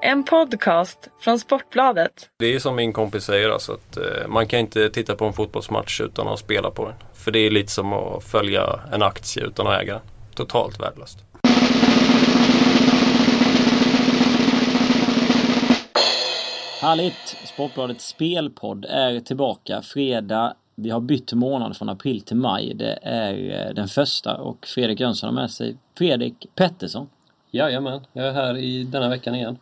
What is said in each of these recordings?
En podcast från Sportbladet. Det är som min kompis säger, alltså att eh, man kan inte titta på en fotbollsmatch utan att spela på den. För det är lite som att följa en aktie utan att äga den. Totalt värdelöst. Härligt! Sportbladets spelpodd är tillbaka fredag. Vi har bytt månad från april till maj. Det är eh, den första och Fredrik Jönsson har med sig Fredrik Pettersson. Jajamän, jag är här i denna veckan igen.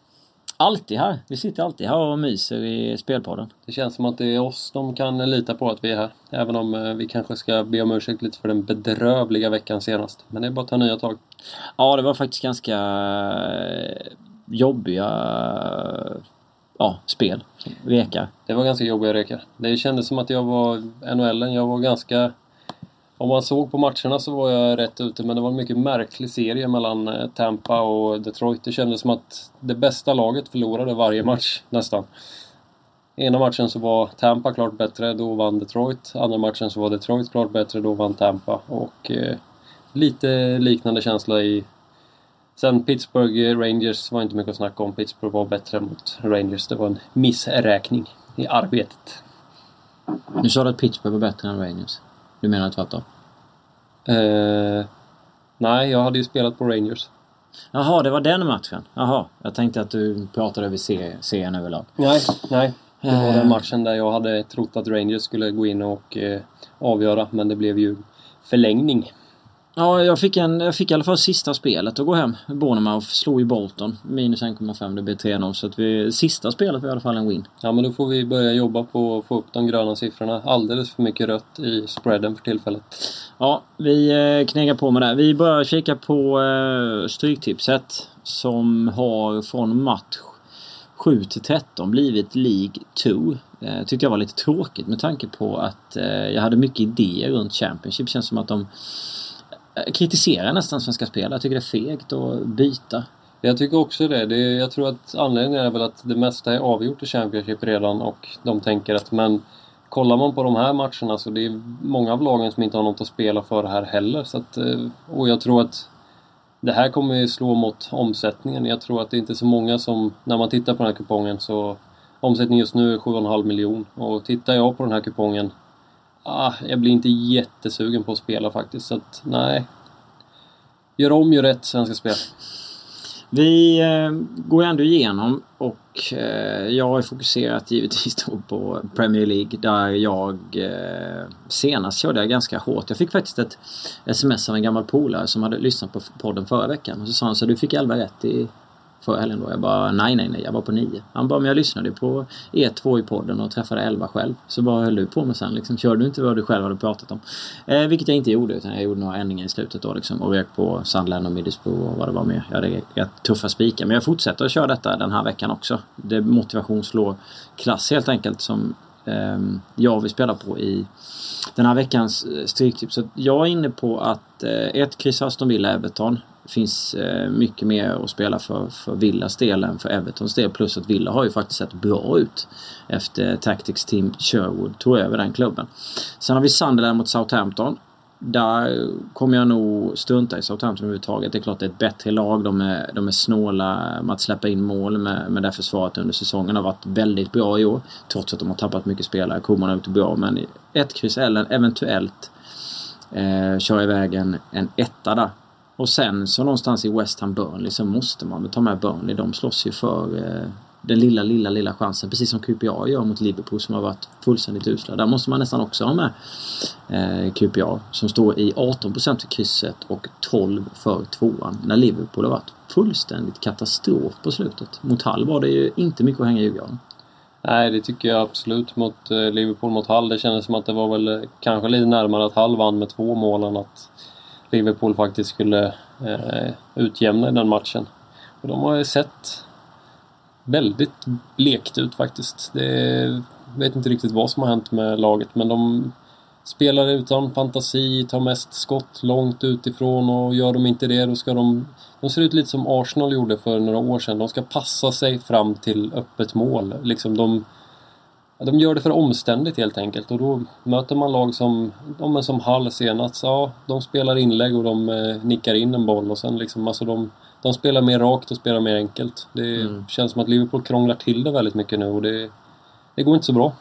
Alltid här. Vi sitter alltid här och myser i spelpodden. Det känns som att det är oss de kan lita på att vi är här. Även om eh, vi kanske ska be om ursäkt lite för den bedrövliga veckan senast. Men det är bara att ta nya tag. Ja, det var faktiskt ganska eh, jobbiga ja, spel. Rekar. Det var ganska jobbiga rekar. Det kändes som att jag var NHL, jag var ganska... Om man såg på matcherna så var jag rätt ute men det var en mycket märklig serie mellan eh, Tampa och Detroit. Det kändes som att det bästa laget förlorade varje match nästan. Ena matchen så var Tampa klart bättre, då vann Detroit. Andra matchen så var Detroit klart bättre, då vann Tampa. Och eh, lite liknande känsla i Sen Pittsburgh Rangers var inte mycket att snacka om. Pittsburgh var bättre mot Rangers. Det var en missräkning i arbetet. Nu sa du att Pittsburgh var bättre än Rangers. Du menar tvärtom? Eh, nej, jag hade ju spelat på Rangers. Jaha, det var den matchen? Jaha, jag tänkte att du pratade över serien, överlag. Nej, nej. Det var den matchen där jag hade trott att Rangers skulle gå in och eh, avgöra, men det blev ju förlängning. Ja, jag fick, en, jag fick i alla fall sista spelet att gå hem. Bournemouth slog ju Bolton. Minus 1,5. Det blev 3-0. Så att vi, sista spelet var i alla fall en win. Ja, men då får vi börja jobba på att få upp de gröna siffrorna. Alldeles för mycket rött i spreaden för tillfället. Ja, vi eh, knegar på med det. Vi börjar kika på eh, Stryktipset. Som har från match 7 till 13 blivit League 2. Eh, tyckte jag var lite tråkigt med tanke på att eh, jag hade mycket idéer runt Championship. Känns som att de Eh, kritiserar nästan Svenska Spel. Jag tycker det är fegt att byta. Jag tycker också det. det. Jag tror att anledningen är väl att det mesta är avgjort i Championship redan och de tänker att men kollar man på de här matcherna så det är många av lagen som inte har något att spela för här heller. Så att, eh, och jag tror att det här kommer ju slå mot omsättningen. Jag tror att det är inte så många som, när man tittar på den här kupongen så Omsättningen just nu är 7,5 miljon och tittar jag på den här kupongen ah, jag blir inte jättesugen på att spela faktiskt. Så att, nej. Gör om, gör rätt, Svenska Spel. Vi eh, går ändå igenom och eh, jag har fokuserat givetvis då på Premier League där jag eh, senast körde jag ganska hårt. Jag fick faktiskt ett sms av en gammal polare som hade lyssnat på podden förra veckan och så sa han så du fick 11 rätt i förra helgen då. Jag bara nej, nej, nej, jag var på nio. Han bara, men jag lyssnade på er två i podden och träffade 11 själv. Så vad höll du på med sen liksom? Körde du inte vad du själv hade pratat om? Eh, vilket jag inte gjorde utan jag gjorde några ändringar i slutet då liksom och rök på Sandland och Middlesbrough och vad det var mer. Jag hade rätt tuffa spikar men jag fortsätter att köra detta den här veckan också. Det är motivation slår klass helt enkelt som eh, jag vill spela på i den här veckans eh, stryktips. Så jag är inne på att eh, ett kryss Aston Villa Everton finns eh, mycket mer att spela för, för Villas del än för Evertons del. Plus att Villa har ju faktiskt sett bra ut efter Tactics Team Sherwood tog över den klubben. Sen har vi Sunderland mot Southampton. Där kommer jag nog strunta i Southampton överhuvudtaget. Det är klart det är ett bättre lag. De är, de är snåla med att släppa in mål med, med det försvaret under säsongen har varit väldigt bra i år. Trots att de har tappat mycket spelare. Koman har gjort det bra men ett kryss eller eventuellt eh, köra iväg en, en etta där. Och sen så någonstans i West Ham Burnley så måste man väl ta med Burnley. De slåss ju för eh, den lilla, lilla, lilla chansen. Precis som QPA gör mot Liverpool som har varit fullständigt usla. Där måste man nästan också ha med eh, QPA som står i 18% för krysset och 12 för tvåan. När Liverpool har varit fullständigt katastrof på slutet. Mot Hall var det ju inte mycket att hänga i julgranen. Nej, det tycker jag absolut. Mot eh, Liverpool mot Hall. Det kändes som att det var väl eh, kanske lite närmare att Hall vann med två mål än att Liverpool faktiskt skulle eh, utjämna i den matchen. Och de har ju sett väldigt blekt ut faktiskt. Det vet inte riktigt vad som har hänt med laget men de spelar utan fantasi, tar mest skott långt utifrån och gör de inte det då ska de... De ser ut lite som Arsenal gjorde för några år sedan. De ska passa sig fram till öppet mål. Liksom de de gör det för omständigt helt enkelt och då möter man lag som, de som Hall senast, ja de spelar inlägg och de eh, nickar in en boll och sen liksom, alltså de, de spelar mer rakt och spelar mer enkelt. Det Mm. känns som att Liverpool krånglar till det väldigt mycket nu och det, det går inte så bra.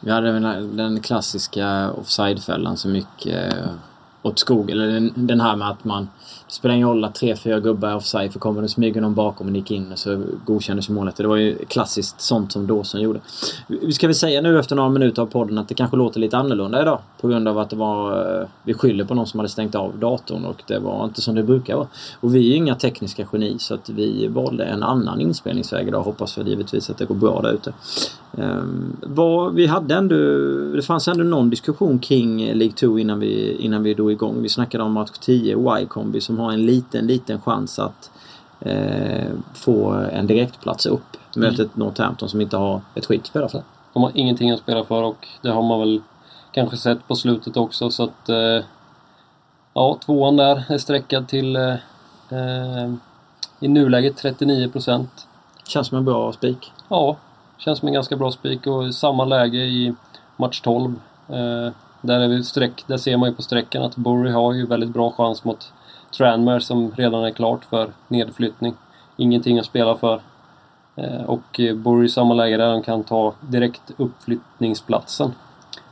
Vi hade den klassiska offside-fällan så mycket eh, åt skogen, Eller den, den här med att man... Det spelar ingen roll att tre, fyra gubbar är offside för kommer det smyga någon bakom och gick in så godkändes målet. Det var ju klassiskt sånt som Dawson gjorde. Vi ska väl säga nu efter några minuter av podden att det kanske låter lite annorlunda idag. På grund av att det var... Eh, vi skyller på någon som hade stängt av datorn och det var inte som det brukar vara. Och vi är ju inga tekniska geni så att vi valde en annan inspelningsväg idag. Hoppas för givetvis att det går bra där ute. Um, vad, vi hade ändå, det fanns ändå någon diskussion kring League 2 innan vi, innan vi igång. Vi snackade om match 10, Y-kombi som har en liten, liten chans att eh, få en direktplats upp. Mötet Northampton som inte har ett skit att spela för. De har ingenting att spela för och det har man väl kanske sett på slutet också så att... Eh, ja, tvåan där är sträckad till eh, eh, i nuläget 39 procent. Känns som en bra spik. Ja, känns som en ganska bra spik och samma läge i match 12. Eh, där, är vi streck, där ser man ju på sträckan att Bury har ju väldigt bra chans mot Tranmere som redan är klart för nedflyttning. Ingenting att spela för. Eh, och Borry Bury i samma läge där de kan ta direkt uppflyttningsplatsen.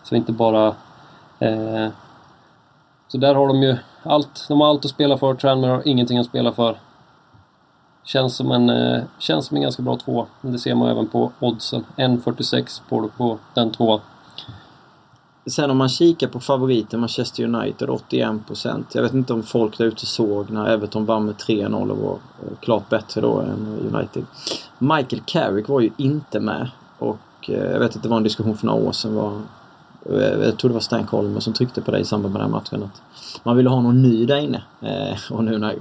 Så inte bara... Eh, så där har de ju allt. De har allt att spela för. Tranmere har ingenting att spela för. Känns som en, eh, känns som en ganska bra tvåa. Det ser man även på oddsen. 1.46 på, på den tvåan. Sen om man kikar på favoriten Manchester United 81%. Jag vet inte om folk där ute såg när Everton vann med 3-0 och var eh, klart bättre då än United. Michael Carrick var ju inte med. Och eh, jag vet att det var en diskussion för några år sedan. Var, Eh, jag tror det var Stan Colmer som tryckte på det i samband med den matchen. Att man ville ha någon ny där inne. Eh, och nu när,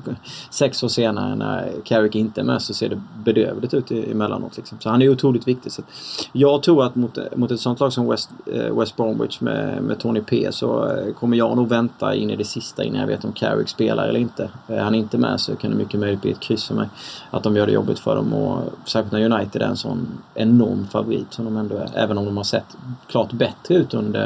sex år senare när Carrick inte är med så ser det bedrövligt ut emellanåt. Liksom. Så han är ju otroligt viktig. Så jag tror att mot, mot ett sånt lag som West, eh, West Bromwich med, med Tony P så eh, kommer jag nog vänta in i det sista innan jag vet om Carrick spelar eller inte. Eh, är han inte med så kan det mycket möjligt bli ett kryss för mig. Att de gör det jobbigt för dem och särskilt när United är en sån enorm favorit som de ändå är. Även om de har sett klart bättre ut under,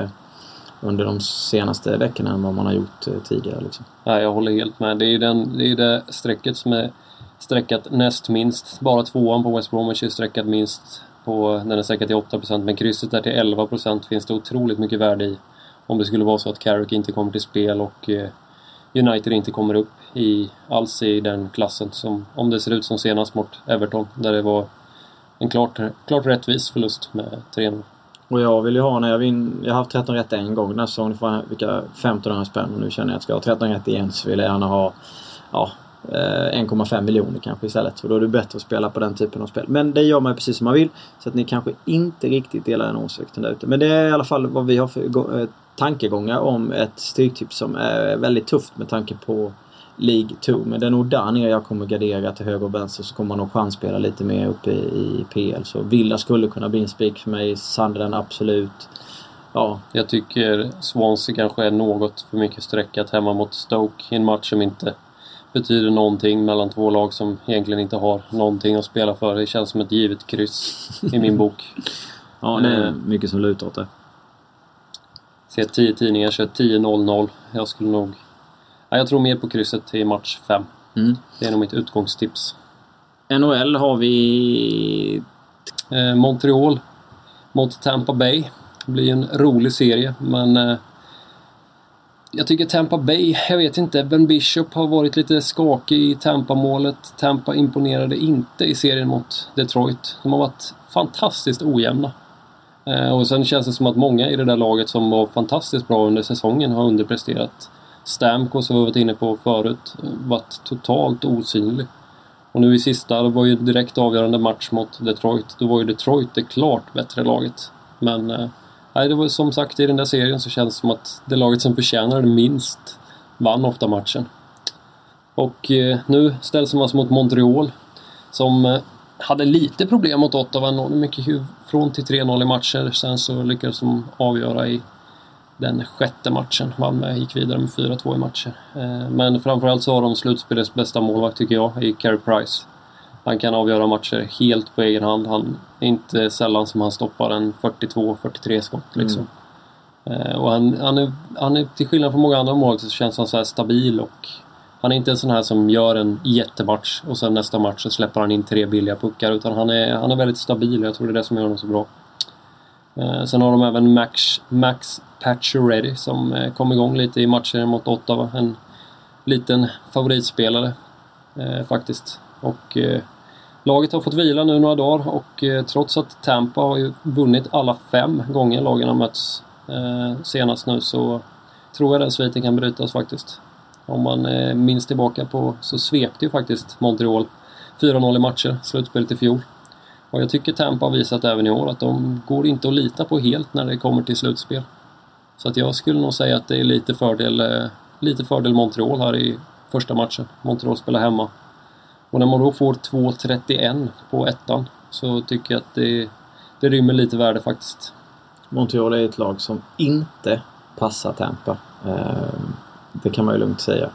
under de senaste veckorna än vad man har gjort eh, tidigare. Liksom. Ja, jag håller helt med. Det är ju den, det, är det strecket som är streckat näst minst. Bara tvåan på West Bromwich är streckat minst. På, den är streckat till 8% men krysset där till 11% finns det otroligt mycket värde i. Om det skulle vara så att Carrick inte kommer till spel och eh, United inte kommer upp i, alls i den klassen. Som, om det ser ut som senast mot Everton där det var en klart, klart rättvis förlust med 3-0. Och jag vill ju ha när jag vinner... Jag har haft 13 rätt en gång den här säsongen. Får jag vilka 1500 spänn. Och nu känner jag att ska jag ha 13 rätt igen så vill jag gärna ha ja, eh, 1,5 miljoner kanske istället. För då är det bättre att spela på den typen av spel. Men det gör man ju precis som man vill. Så att ni kanske inte riktigt delar den åsikten där ute. Men det är i alla fall vad vi har för eh, tankegångar om ett stryktips som är väldigt tufft med tanke på League 2. Men det är nog där nere jag kommer gardera till höger och vänster så kommer man nog chansspela lite mer uppe i, i PL. Så Villa skulle kunna bli en spik för mig. Sunderland absolut. Ja, Jag tycker Swansea kanske är något för mycket sträckat hemma mot Stoke i en match som inte betyder någonting mellan två lag som egentligen inte har någonting att spela för. Det känns som ett givet kryss i min bok. ja det är mycket som lutar åt det. Ser 10 tidningar, kör 10-0-0. Jag skulle nog... Ja, jag tror mer på krysset i match 5. Mm. Det är nog mitt utgångstips. NHL har vi... Eh, Montreal mot Tampa Bay. Det blir en rolig serie, men... Eh, jag tycker Tampa Bay, jag vet inte, Ben Bishop har varit lite skakig i Tampa-målet. Tampa imponerade inte i serien mot Detroit. De har varit fantastiskt ojämna. Eh, och sen känns det som att många i det där laget som var fantastiskt bra under säsongen har underpresterat. Stamkos, som vi varit inne på förut, varit totalt osynlig. Och nu i sista, det var ju direkt avgörande match mot Detroit. Då var ju Detroit det klart bättre laget. Men eh, nej, det var som sagt i den där serien så känns det som att det laget som förtjänade minst vann ofta matchen. Och eh, nu ställs man alltså mot Montreal som eh, hade lite problem mot Ottawa. Nådde mycket från till 3-0 i matcher. Sen så lyckades de avgöra i den sjätte matchen. Med, gick vidare med 4-2 i matcher. Eh, Men framförallt så har de slutspelets bästa målvakt tycker jag, i Carey Price. Han kan avgöra matcher helt på egen hand. Han är inte sällan som han stoppar en 42-43 skott liksom. Eh, Och han, han, är, han är, till skillnad från många andra målvakter så känns han så här stabil och han är inte en sån här som gör en jättematch och sen nästa match så släpper han in tre billiga puckar. Utan han är, han är väldigt stabil jag tror det är det som gör honom så bra. Eh, sen har de även Max, Max Pacioretty som eh, kom igång lite i matchen mot Ottawa. En liten favoritspelare eh, faktiskt. Och eh, laget har fått vila nu några dagar och eh, trots att Tampa har ju vunnit alla fem gånger lagen har mötts eh, senast nu så tror jag den sviten kan brytas faktiskt. Om man eh, minns tillbaka på så svepte ju faktiskt Montreal 4-0 i matcher, slutspelet i fjol. Och jag tycker Tampa har visat även i år att de går inte att lita på helt när det kommer till slutspel. Så att jag skulle nog säga att det är lite fördel, eh, lite fördel Montreal här i första matchen. Montreal spelar hemma. Och när man då får 2.31 på ettan så tycker jag att det, det rymmer lite värde faktiskt. Montreal är ett lag som inte passar Tampa. Eh, det kan man ju lugnt säga.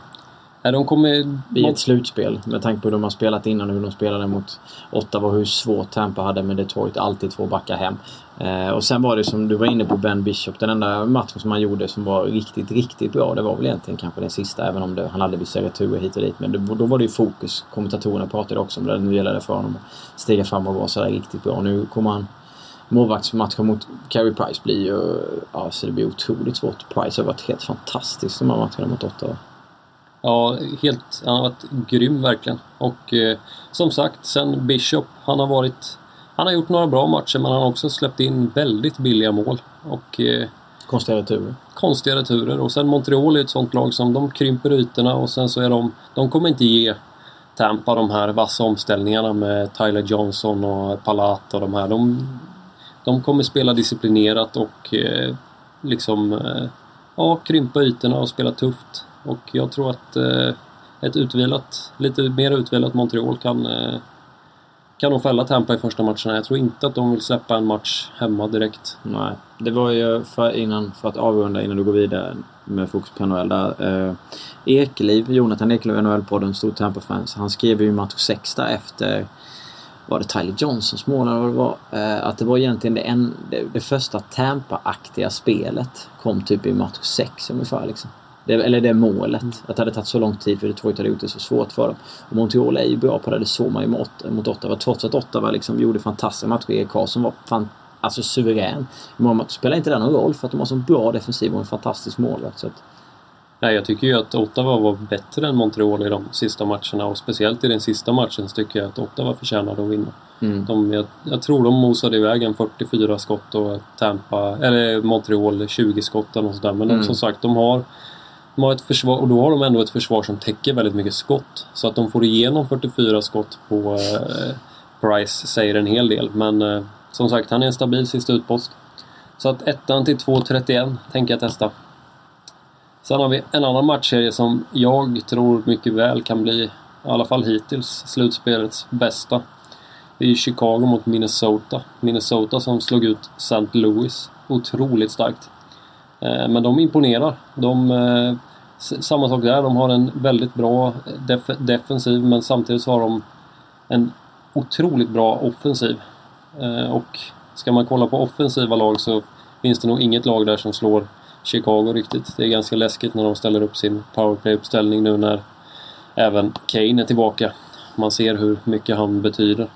Nej, de kommer... I ett slutspel med tanke på hur de har spelat innan och hur de spelade mot Ottawa och hur svårt Tampa hade med Detroit. Alltid två backar hem. Eh, och sen var det som du var inne på Ben Bishop. Den enda matchen som han gjorde som var riktigt, riktigt bra. Det var väl egentligen kanske den sista. Även om det, han hade vissa returer hit och dit. Men det, då var det ju fokus. Kommentatorerna pratade också om det. Nu gällde det för honom att stiga fram och vara sådär riktigt bra. Nu kommer han målvaktsmatchen mot Carey Price blir ju... Ja, så det blir otroligt svårt. Price har varit helt fantastisk de här matcherna mot Ottawa. Ja, helt, han har varit grym verkligen. Och eh, som sagt, sen Bishop, han har varit... Han har gjort några bra matcher men han har också släppt in väldigt billiga mål. Och... Eh, konstiga returer. Konstiga returer. Och sen Montreal är ett sånt lag som de krymper ytorna och sen så är de... De kommer inte ge Tampa de här vassa omställningarna med Tyler Johnson och Palat och de här. De, de kommer spela disciplinerat och eh, liksom... Eh, ja, krympa ytorna och spela tufft. Och jag tror att eh, ett utvilat, lite mer utvilat Montreal kan, eh, kan nog fälla Tampa i första matcherna. Jag tror inte att de vill släppa en match hemma direkt. Nej, det var ju för, innan, för att avrunda innan du går vidare med fokus på NHL där. Eh, Ekeliv, Jonathan Ekeliv, NHL-podden, stor Tampa-fans. Han skrev ju match 6 där efter var det Tyler Johnsons mål eller vad det var? Eh, att det var egentligen det, en, det, det första Tampa-aktiga spelet kom typ i match 6 ungefär liksom. Det, eller det målet. Mm. Att det hade tagit så lång tid för Detroit hade gjort det så svårt för dem. Och Montreal är ju bra på det. Det såg man ju mot, mot Ottawa. Trots att Ottawa liksom gjorde fantastiska matcher. Erik Karlsson var fan, alltså suverän. Men spelar inte det någon roll för att de har så bra defensiv och en fantastisk målvakt. Så att... Nej, jag tycker ju att Ottawa var bättre än Montreal i de sista matcherna och speciellt i den sista matchen så tycker jag att Ottawa förtjänade att vinna. Mm. De, jag, jag, tror de mosade iväg en 44 skott och Tampa, eller Montreal 20 skott eller något sådär. Men mm. som sagt, de har de har ett försvar, och då har de ändå ett försvar som täcker väldigt mycket skott. Så att de får igenom 44 skott på eh, Price säger en hel del. Men eh, som sagt, han är en stabil sista utpost. Så att ettan till 2.31 tänker jag testa. Sen har vi en annan matchserie som jag tror mycket väl kan bli, i alla fall hittills, slutspelets bästa. Det är Chicago mot Minnesota. Minnesota som slog ut St. Louis. Otroligt starkt. Eh, men de imponerar. De, eh, samma sak där, de har en väldigt bra def defensiv men samtidigt så har de en otroligt bra offensiv. Eh, och ska man kolla på offensiva lag så finns det nog inget lag där som slår Chicago riktigt. Det är ganska läskigt när de ställer upp sin powerplay-uppställning nu när även Kane är tillbaka. Man ser hur mycket han betyder.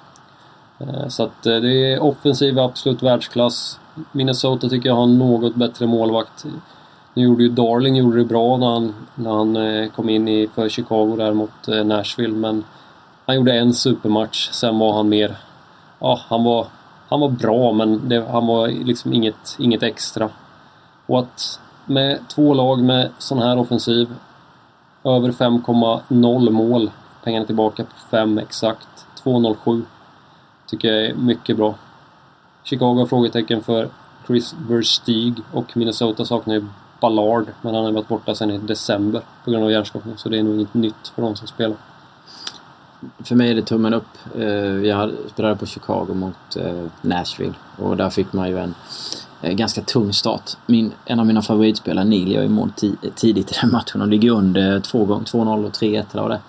Så att det är offensiv absolut världsklass. Minnesota tycker jag har en något bättre målvakt. Nu gjorde ju Darling gjorde det bra när han, när han eh, kom in i, för Chicago där mot eh, Nashville men han gjorde en supermatch, sen var han mer... Ja, han var, han var bra men det, han var liksom inget, inget extra. Och att med två lag med sån här offensiv, över 5,0 mål, pengarna tillbaka på 5 exakt, 2,07 tycker jag är mycket bra. Chicago har frågetecken för Chris Verstig och Minnesota saknar ju Ballard, men han har varit borta sedan i december på grund av hjärnskakning, så det är nog inget nytt för de som spelar. För mig är det tummen upp. Eh, jag spelade på Chicago mot eh, Nashville och där fick man ju en ganska tung start. Min, en av mina favoritspelare, Neil, gör ju mål tidigt i den matchen. De ligger under två gånger 2-0 och 3-1 eller vad det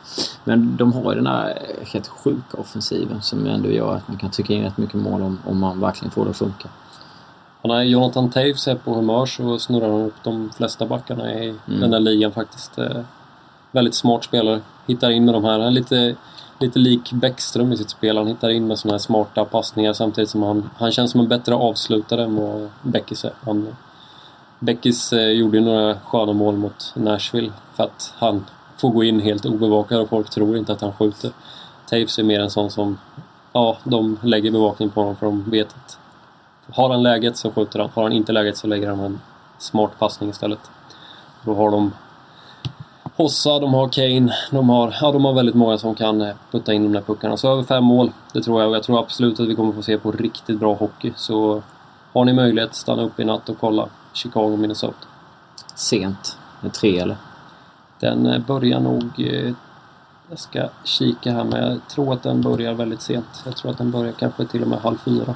Men de har ju den här helt sjuka offensiven som ändå gör att man kan trycka in rätt mycket mål om, om man verkligen får det att funka. när Jonathan Taves är på humör så snurrar han upp de flesta backarna i mm. den här ligan faktiskt. väldigt smart spelare. Hittar in med de här, lite, lite lik Bäckström i sitt spel. Han hittar in med sådana här smarta passningar samtidigt som han, han känns som en bättre avslutare än vad Beckis är. Han, Beckis eh, gjorde ju några sköna mål mot Nashville för att han får gå in helt obevakad och folk tror inte att han skjuter. Taves är mer en sån som, ja, de lägger bevakning på honom för de vet att har han läget så skjuter han. Har han inte läget så lägger han en smart passning istället. Då har de Hossa, de har Kane, de har, ja, de har väldigt många som kan eh, putta in de där puckarna. Så över fem mål, det tror jag. Och jag tror absolut att vi kommer få se på riktigt bra hockey. Så har ni möjlighet, stanna upp i natt och kolla Chicago, Minnesota. Sent? Med tre eller? Den eh, börjar nog... Eh, jag ska kika här men jag tror att den börjar väldigt sent. Jag tror att den börjar kanske till och med halv fyra.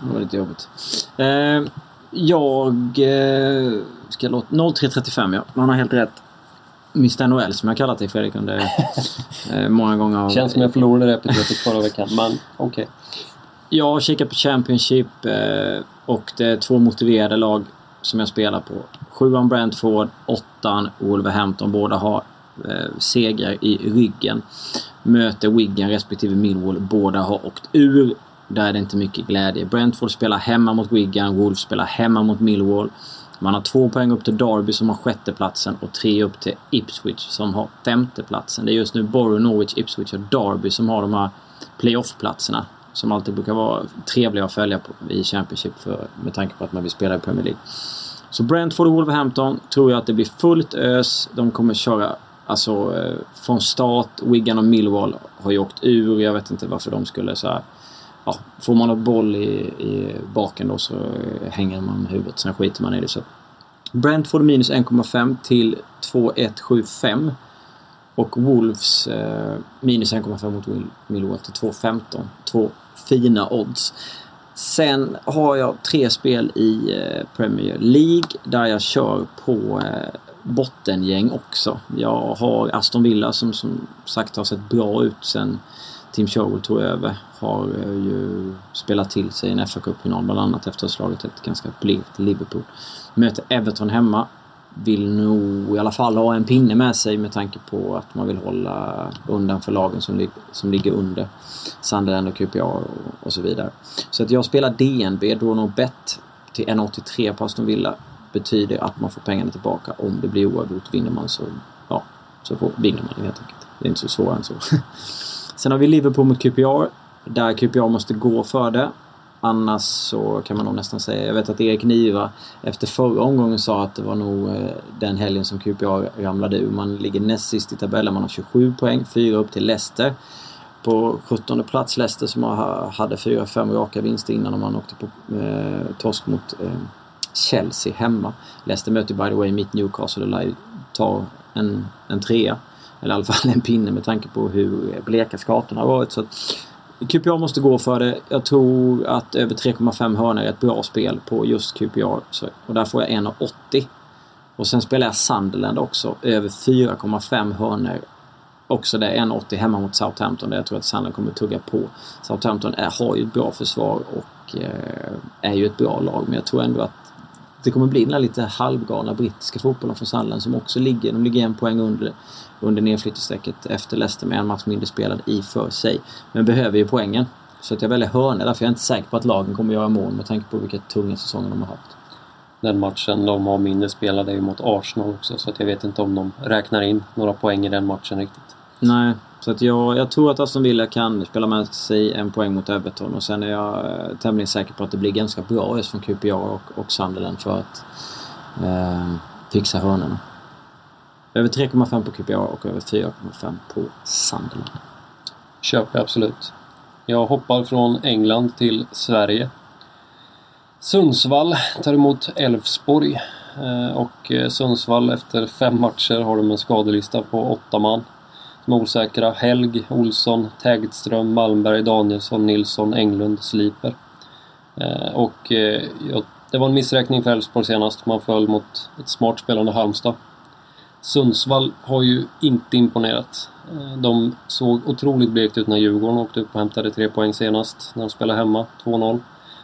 Det var lite jobbigt. Eh, jag... Eh, ska låta... 03.35 ja. Man har helt rätt. Mr NHL som jag kallat dig Fredrik under eh, många gånger. Av, Känns som jag förlorade epitetet förra veckan, men okej. Okay. Jag har kikat på Championship eh, och det är två motiverade lag som jag spelar på. Sjuan Brentford, åttan Wolverhampton. Båda har eh, seger i ryggen. Möter Wigan respektive Millwall. Båda har åkt ur. Där är det inte mycket glädje. Brentford spelar hemma mot Wigan, Wolves spelar hemma mot Millwall. Man har två poäng upp till Derby som har sjätteplatsen och tre upp till Ipswich som har femteplatsen. Det är just nu Borough, Norwich, Ipswich och Derby som har de här playoff-platserna. Som alltid brukar vara trevliga att följa på i Championship för, med tanke på att man vill spela i Premier League. Så Brentford och Wolverhampton tror jag att det blir fullt ös. De kommer köra alltså eh, från start. Wigan och Millwall har ju åkt ur. Jag vet inte varför de skulle så här ja, får man en boll i, i baken då så hänger man huvudet. Sen skiter man i det. Så. Brentford minus 1,5 till 2,175. Och Wolves eh, minus 1,5 mot Millwall till 2,15. Två fina odds. Sen har jag tre spel i eh, Premier League där jag kör på eh, bottengäng också. Jag har Aston Villa som som sagt har sett bra ut sen Tim Sherwood tog över har eh, ju spelat till sig en fa Cup-final bland annat efter att ha slagit ett ganska blekt Liverpool. Möter Everton hemma. Vill nog i alla fall ha en pinne med sig med tanke på att man vill hålla undan för lagen som, lig som ligger under. Sunderland och QPR och, och, så vidare. Så att jag spelar DNB, då nog bet till 1,83 på Aston Villa. Betyder att man får pengarna tillbaka. Om det blir oavgjort vinner man så, ja, så får, vinner man helt enkelt. Det är inte så svårare än så. Sen har vi Liverpool mot QPR. Där QPR måste gå för det. Annars så kan man nog nästan säga, jag vet att Erik Niva efter förra omgången sa att det var nog eh, den helgen som QPR ramlade ur. Man ligger näst sist i tabellen, man har 27 poäng, Fyra upp till Leicester. På 17 plats Leicester som hade 4-5 raka vinster innan man åkte på eh, torsk mot eh, Chelsea hemma. Leicester möter by the way mitt Newcastle och lär ta en, en trea. Eller i alla fall en pinne med tanke på hur bleka skatorna har varit. Så QPR måste gå för det. Jag tror att över 3,5 hörnor är ett bra spel på just QPR. Så, och där får jag 1,80. Och sen spelar jag Sunderland också. Över 4,5 hörnor. Också det 1,80 hemma mot Southampton där jag tror att Sunderland kommer tugga på. Southampton är, har ju ett bra försvar och eh, är ju ett bra lag men jag tror ändå att det kommer bli den där lite halvgalna brittiska fotbollen från Sunderland som också ligger, de ligger en poäng under under nedflyttningsstrecket efter Leicester med en match mindre spelad i för sig. Men behöver ju poängen. Så att jag väljer hörnor därför jag är inte säker på att lagen kommer göra mål med tanke på vilka tunga säsonger de har haft. Den matchen de har mindre spelade är ju mot Arsenal också så att jag vet inte om de räknar in några poäng i den matchen riktigt. Nej, så att jag, jag tror att Aston Villa kan spela med sig en poäng mot Everton och sen är jag eh, tämligen säker på att det blir ganska bra just från QPR och, och Sunderland för att eh, fixa hörnorna. Över 3,5 på QPR och över 4,5 på Sunderland. Köper jag absolut. Jag hoppar från England till Sverige. Sundsvall tar emot Elfsborg. Eh, och eh, Sundsvall efter fem matcher har de en skadelista på åtta man. Som är osäkra. Helg, Olsson, Tägtström, Malmberg, Danielsson, Nilsson, Englund, Sliper. Eh, och ja, det var en missräkning för Elfsborg senast. Man föll mot ett smart spelande Halmstad. Sundsvall har ju inte imponerat. De såg otroligt blekt ut när Djurgården åkte upp och hämtade tre poäng senast, när de spelade hemma, 2-0.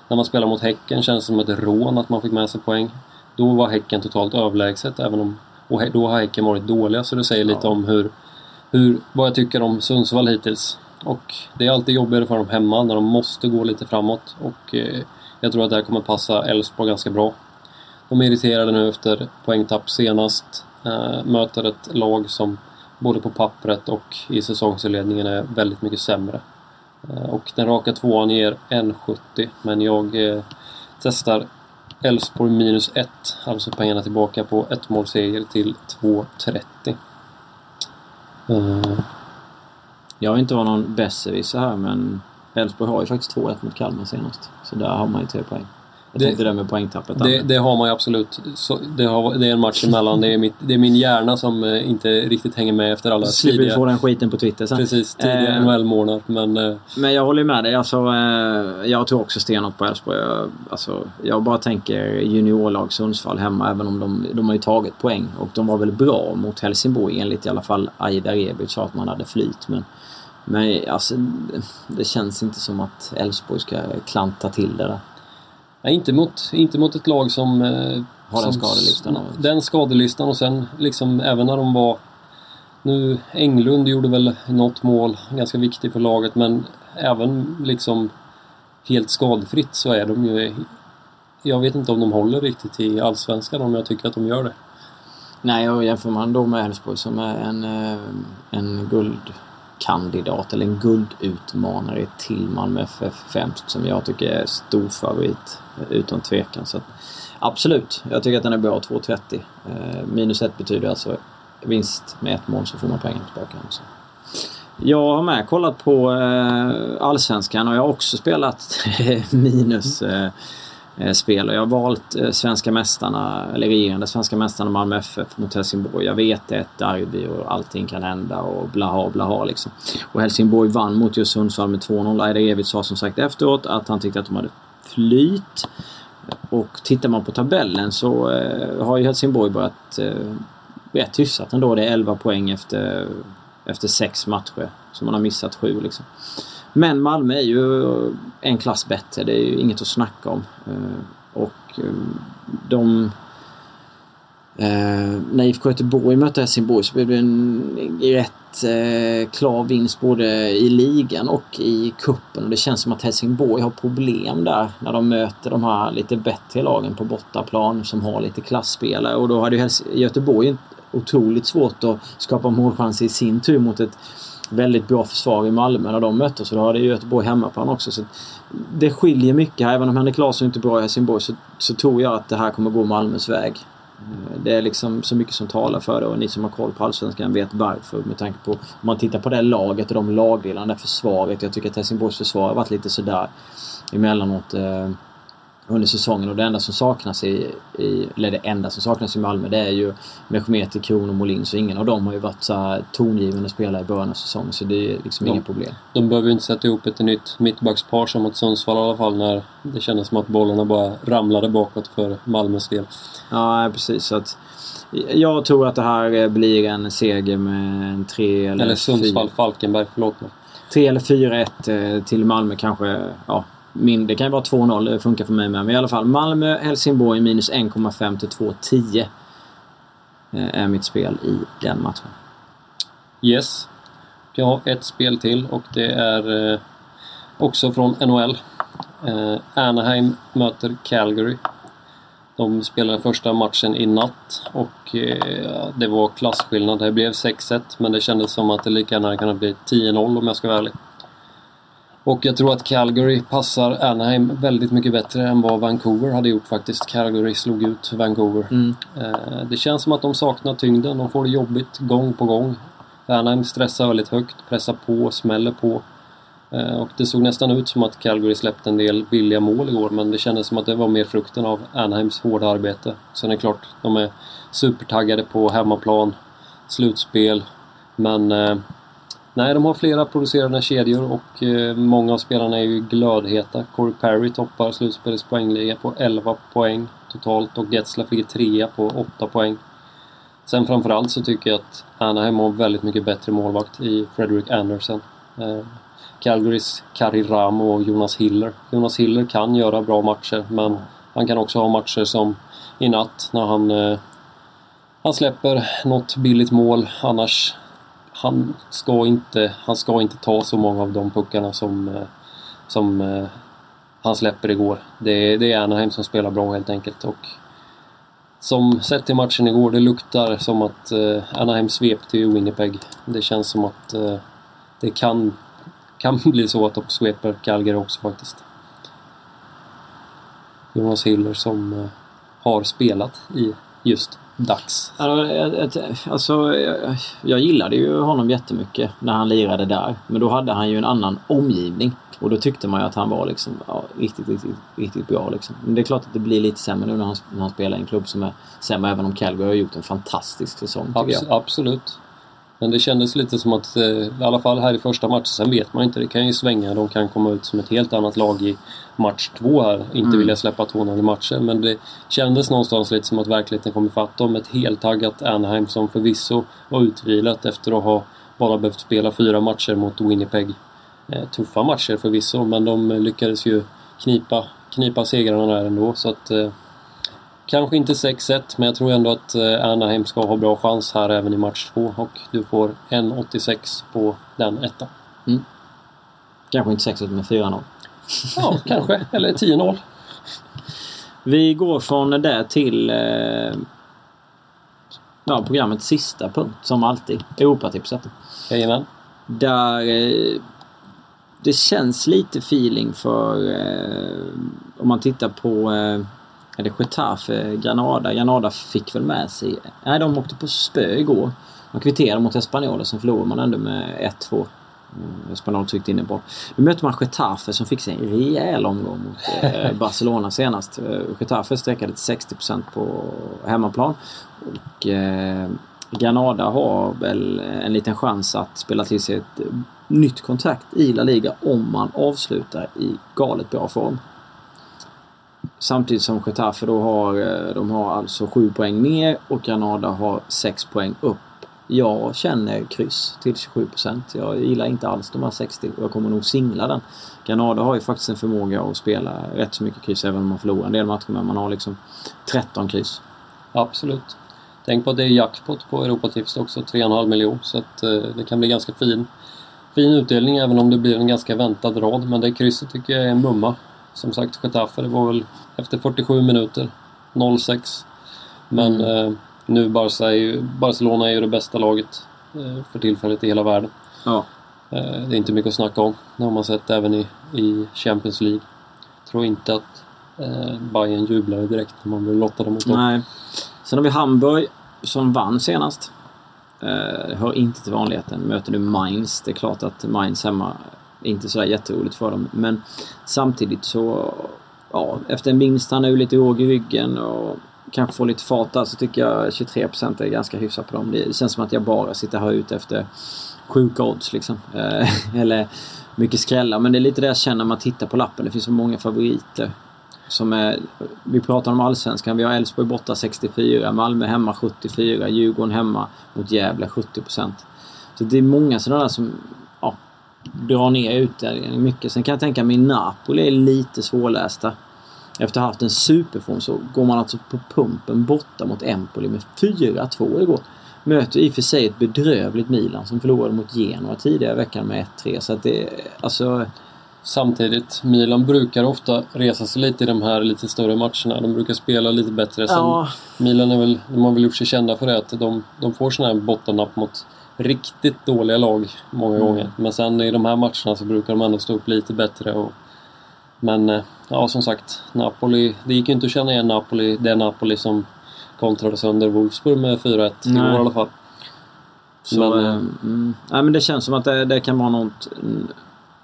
När man spelar mot Häcken känns det som ett rån att man fick med sig poäng. Då var Häcken totalt överlägset, även om... Och då har Häcken varit dåliga, så det säger lite om hur, hur... Vad jag tycker om Sundsvall hittills. Och det är alltid jobbigare för dem hemma, när de måste gå lite framåt. Och eh, jag tror att det här kommer passa Elfsborg ganska bra. De är irriterade nu efter poängtapp senast. Eh, möter ett lag som både på pappret och i säsongsledningen är väldigt mycket sämre. Eh, och den raka tvåan ger 1,70 men jag eh, testar Elfsborg minus 1, alltså pengarna tillbaka på ett målseger till 2,30. Uh. Jag vill inte vara någon besserwisser här men Elfsborg har ju faktiskt 2-1 mot Kalmar senast. Så där har man ju tre poäng. Jag det, tänkte det med poängtappet. Det, det, har man ju absolut. Så det, har, det, är en match emellan. Det är, mitt, det är min hjärna som eh, inte riktigt hänger med efter alla Slipper tidiga... få den skiten på Twitter sen. Precis, tidiga eh, NHL-månader. Men, eh... men jag håller med dig. Alltså, eh, jag tror också stenhårt på Elfsborg. Jag, alltså, jag bara tänker juniorlag Sundsvall hemma. Även om de, de har ju tagit poäng. Och de var väl bra mot Helsingborg enligt i alla fall Aida Rebic sa att man hade flyt. Men, men alltså, det känns inte som att Elfsborg ska klanta till det där. Nej, inte mot, inte mot ett lag som... Eh, har den skadelistan? Den skadelistan och sen liksom även när de var... Nu, Englund gjorde väl något mål, ganska viktigt för laget, men även liksom helt skadefritt så är de ju... Jag vet inte om de håller riktigt i Allsvenskan, om jag tycker att de gör det. Nej, och jämför man då med Elfsborg som är en, eh, en guld kandidat eller en guldutmanare till Malmö FF främst som jag tycker är stor favorit utan tvekan. Så att, absolut, jag tycker att den är bra 2,30. Eh, minus 1 betyder alltså vinst med ett mål så får man pengarna tillbaka. Också. Jag har med kollat på eh, Allsvenskan och jag har också spelat minus Eh, Eh, spel. Och jag har valt eh, svenska mästarna, eller regerande svenska mästarna Malmö FF mot Helsingborg. Jag vet det är ett derby och allting kan hända och blaha blaha liksom. Och Helsingborg vann mot just Sundsvall med 2-0. Aida Evic sa som sagt efteråt att han tyckte att de hade flyt. Och tittar man på tabellen så eh, har ju Helsingborg börjat eh, rätt hyfsat ändå. Det är 11 poäng efter, efter sex matcher. Så man har missat sju liksom. Men Malmö är ju en klass bättre. Det är ju inget att snacka om. Eh, och eh, de... Eh, när IFK Göteborg mötte Helsingborg så blev det en rätt klar vinst både i ligan och i kuppen. Och det känns som att Helsingborg har problem där när de möter de här lite bättre lagen på bortaplan som har lite klassspelare. Och då hade ju Göteborg otroligt svårt att skapa målchanser i sin tur mot ett väldigt bra försvar i Malmö när de möttes. Så då hade Göteborg hemmaplan också. Så det skiljer mycket här. Även om Henrik Larsson inte är bra i Helsingborg så, så tror jag att det här kommer gå Malmös väg. Det är liksom så mycket som talar för det och ni som har koll på Allsvenskan vet varför. Med tanke på om man tittar på det laget och de lagdelarna, det försvaret. Jag tycker att Helsingborgs försvar har varit lite sådär emellanåt. Eh, under säsongen och det enda som saknas i, i eller det enda som saknas i Malmö det är ju Mehmeti, Kron och Molin så ingen av dem har ju varit så tongivande spelare i början av säsongen så det är liksom de, inga problem. De behöver ju inte sätta ihop ett nytt mittbackspar som mot Sundsvall i alla fall när det kändes som att bollarna bara ramlade bakåt för Malmös del. Ja precis så att jag tror att det här blir en seger med en 3 eller Eller Sundsvall-Falkenberg, förlåt mig. 3 eller 4-1 eh, till Malmö kanske. Ja, min, det kan ju vara 2-0, det funkar för mig med. Men i alla fall Malmö, Helsingborg minus 1,5 till 2,10 eh, är mitt spel i den matchen. Yes. Jag har ett spel till och det är eh, också från NHL. Eh, Anaheim möter Calgary. De spelade första matchen i natt och det var klasskillnad. Det blev 6-1 men det kändes som att det lika gärna kunde bli 10-0 om jag ska vara ärlig. Och jag tror att Calgary passar Anaheim väldigt mycket bättre än vad Vancouver hade gjort faktiskt. Calgary slog ut Vancouver. Mm. Eh, det känns som att de saknar tyngden. De får det jobbigt gång på gång. Anaheim stressar väldigt högt, pressar på, smäller på. Eh, och det såg nästan ut som att Calgary släppte en del billiga mål igår men det kändes som att det var mer frukten av Anaheims hårda arbete. Sen är det klart, de är supertaggade på hemmaplan, slutspel. Men eh, nej, de har flera producerande kedjor och eh, många av spelarna är ju glödheta. Corey Perry toppar slutspelets poängliga på 11 poäng totalt och Getzlaff ligger trea på 8 poäng. Sen framförallt så tycker jag att Anaheim har väldigt mycket bättre målvakt i Frederick Anderson. Eh, Calgarys Kari Ramo och Jonas Hiller. Jonas Hiller kan göra bra matcher men han kan också ha matcher som i natt när han, eh, han släpper något billigt mål. Annars han ska, inte, han ska inte ta så många av de puckarna som, eh, som eh, han släpper igår. Det, det är Anaheim som spelar bra helt enkelt. Och som sett i matchen igår, det luktar som att eh, Anaheim svepte i Winnipeg. Det känns som att det kan, kan bli så att de sveper Calgary också faktiskt. Jonas Hiller som har spelat i just Dags. Alltså, jag, gillade ju honom jättemycket när han lirade där. Men då hade han ju en annan omgivning. Och då tyckte man ju att han var liksom, ja, riktigt, riktigt, riktigt bra. Liksom. Men det är klart att det blir lite sämre nu när han, när han spelar i en klubb som är sämre. Även om Calgary har gjort en fantastisk säsong Abs jag. Absolut. Men det kändes lite som att, eh, i alla fall här i första matchen, sen vet man inte. Det kan ju svänga. De kan komma ut som ett helt annat lag i match två här. Inte Mm. vilja släppa 2-0 i matcher. Men det kändes någonstans lite som att verkligheten kom ifatt dem. Ett heltaggat Anaheim som förvisso var utvilat efter att ha bara behövt spela fyra matcher mot Winnipeg. Eh, tuffa matcher förvisso, men de lyckades ju knipa, knipa segrarna där ändå. Så att, eh, Kanske inte 6-1, men jag tror ändå att eh, Anaheim ska ha bra chans här även i match två och du får 1,86 på den ettan. Kanske inte 6 med 4-0. Ja, kanske. Eller 10-0. Vi går från det där till eh, ja, programmets sista punkt som alltid. Europatipset. Jajamän. Där eh, det känns lite feeling för eh, om man tittar på det Getafe, Granada. Granada fick väl med sig... Nej, de åkte på spö igår. De kvitterade mot Espanyol sen förlorade man ändå med 1-2. Mm, Espanyol tryckte in en boll. Nu möter man Getafe som fick sig en rejäl omgång mot eh, Barcelona senast. Eh, Getafe sträckade till 60% på hemmaplan. Och eh, Granada har väl en liten chans att spela till sig ett nytt kontrakt i La Liga om man avslutar i galet bra form. Samtidigt som Getafe då har, eh, de har alltså 7 poäng ner och Granada har 6 poäng upp. Jag känner kryss till 27%. Jag gillar inte alls de här 60 och jag kommer nog singla den. Granada har ju faktiskt en förmåga att spela rätt så mycket kryss även om man förlorar en del matcher. Men man har liksom 13 kryss. Absolut. Tänk på att det är jackpot på Europatips också, 3,5 miljoner. Så att eh, det kan bli ganska fin, fin utdelning även om det blir en ganska väntad rad. Men det krysset tycker jag är en mumma. Som sagt, Getafe, det var väl efter 47 minuter 0-6. Men eh, nu Barca är ju, Barcelona är ju det bästa laget eh, för tillfället i hela världen. Ja. Eh, det är inte mycket att snacka om. Det har man sett även i, i Champions League. tror inte att eh, Bayern jublade direkt när man blev lottade mot dem. Nej. Sen har vi Hamburg som vann senast. Eh, hör inte till vanligheten. Möter nu Mainz. Det är klart att Mainz hemma inte sådär jätteroligt för dem. Men samtidigt så... Ja, efter en vinst, han är ju lite råg i ryggen och kanske får lite fart där så tycker jag 23% är ganska hyfsat på dem. Det känns som att jag bara sitter här ute efter sjuka odds liksom. Eh, eller mycket skrällar. Men det är lite det jag känner när man tittar på lappen. Det finns så många favoriter. Som är, vi pratar om Allsvenskan. Vi har Elfsborg borta 64, Malmö hemma 74, Djurgården hemma mot Gävle 70%. Så det är många sådana där som ja, drar ner utdelningen mycket. Sen kan jag tänka mig Napoli är lite svårlästa. Efter att ha haft en superform så går man alltså på pumpen borta mot Empoli med 4-2 igår. Möter i och för sig ett bedrövligt Milan som förlorade mot Genoa tidigare i veckan med 1-3. Så att det, alltså... Samtidigt, Milan brukar ofta resa sig lite i de här lite större matcherna. De brukar spela lite bättre. Sen, Ja. Milan är väl, de har väl gjort sig kända för det att de, de får sådana här bottennapp mot riktigt dåliga lag många Mm. gånger. Men sen i de här matcherna så brukar de ändå stå upp lite bättre. Och, men eh, ja, som sagt, Napoli. Det gick ju inte att känna igen Napoli, det Napoli som kontrade sönder Wolfsburg med 4-1 igår i alla fall. Så, Men, men, eh, mm, nej, men det känns som att det, det kan vara något... mm,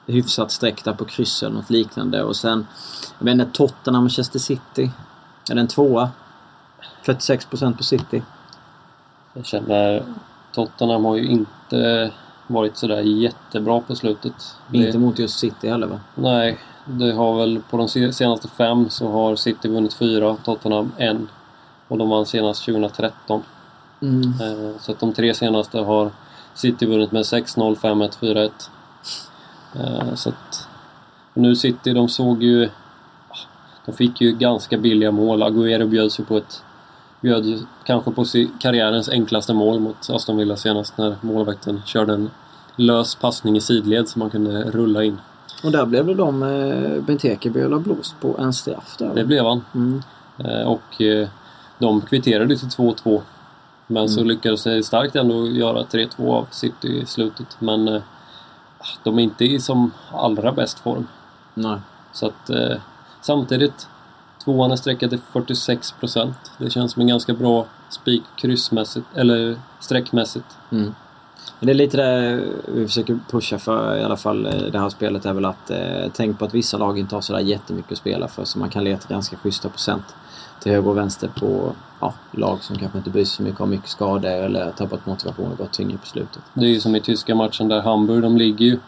hyfsat streck där på kryss eller något liknande. Och sen, jag vet inte, Tottenham Manchester City. Är det en tvåa? 46% på City. Jag känner Tottenham har ju inte varit sådär jättebra på slutet. Det- Inte mot just City heller va? Nej, det har väl på de se- senaste fem så har City vunnit fyra, Tottenham en. Och de vann senast 2013. Mm. Eh, Så att de tre senaste har City vunnit med 6-0, 5-1, 4-1. Eh, Så att nu City, de såg ju... De fick ju ganska billiga mål. Agüero bjöd sig på ett... Bjöd ju kanske på karriärens enklaste mål mot Aston Villa senast när målvakten körde en lös passning i sidled som man kunde rulla in. Och där blev det de eh, Benteke blev blåst på en straff där. Det blev han. Mm. Eh, Och eh, de kvitterade till 2-2. Men så lyckades de starkt ändå göra 3-2 av City i slutet. Men eh, de är inte i som allra bäst form. Nej. Så att samtidigt, tvåan är sträckad till 46%. Det känns som en ganska bra spik kryssmässigt, eller streckmässigt. Mm. Men det är lite det vi försöker pusha för i alla fall eh, det här spelet är väl att eh, tänk på att vissa lag inte har sådär jättemycket att spela för så man kan leta ganska schyssta procent till höger och vänster på ja, lag som kanske inte bryr sig så mycket, har mycket skador eller tappat motivation och gått tyngre på slutet. Det är ju som i tyska matchen där Hamburg, de ligger ju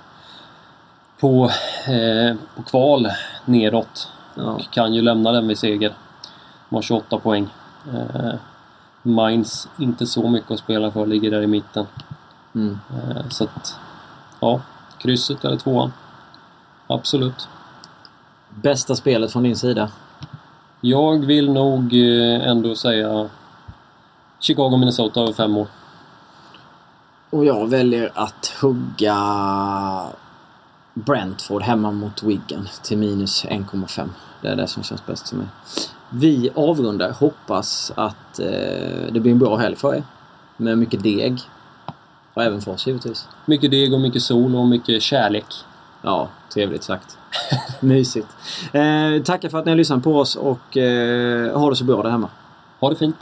på, eh, på kval neråt. Ja. och kan ju lämna den vid seger. De har 28 poäng. Eh, Mainz, inte så mycket att spela för, ligger där i mitten. Mm. Eh, så att, ja, krysset eller tvåan. Absolut. Bästa spelet från din sida? Jag vill nog eh, ändå säga Chicago, Minnesota över fem år. Och jag väljer att hugga Brentford hemma mot Wigan till minus 1,5. Det är det som känns bäst för mig. Vi avrundar. Hoppas att eh, det blir en bra helg för er. Med mycket deg. Och även för oss givetvis. Mycket deg och mycket sol och mycket kärlek. Ja, trevligt sagt. Mysigt. Eh, tackar för att ni har lyssnat på oss och eh, ha det så bra där hemma. Ha det fint!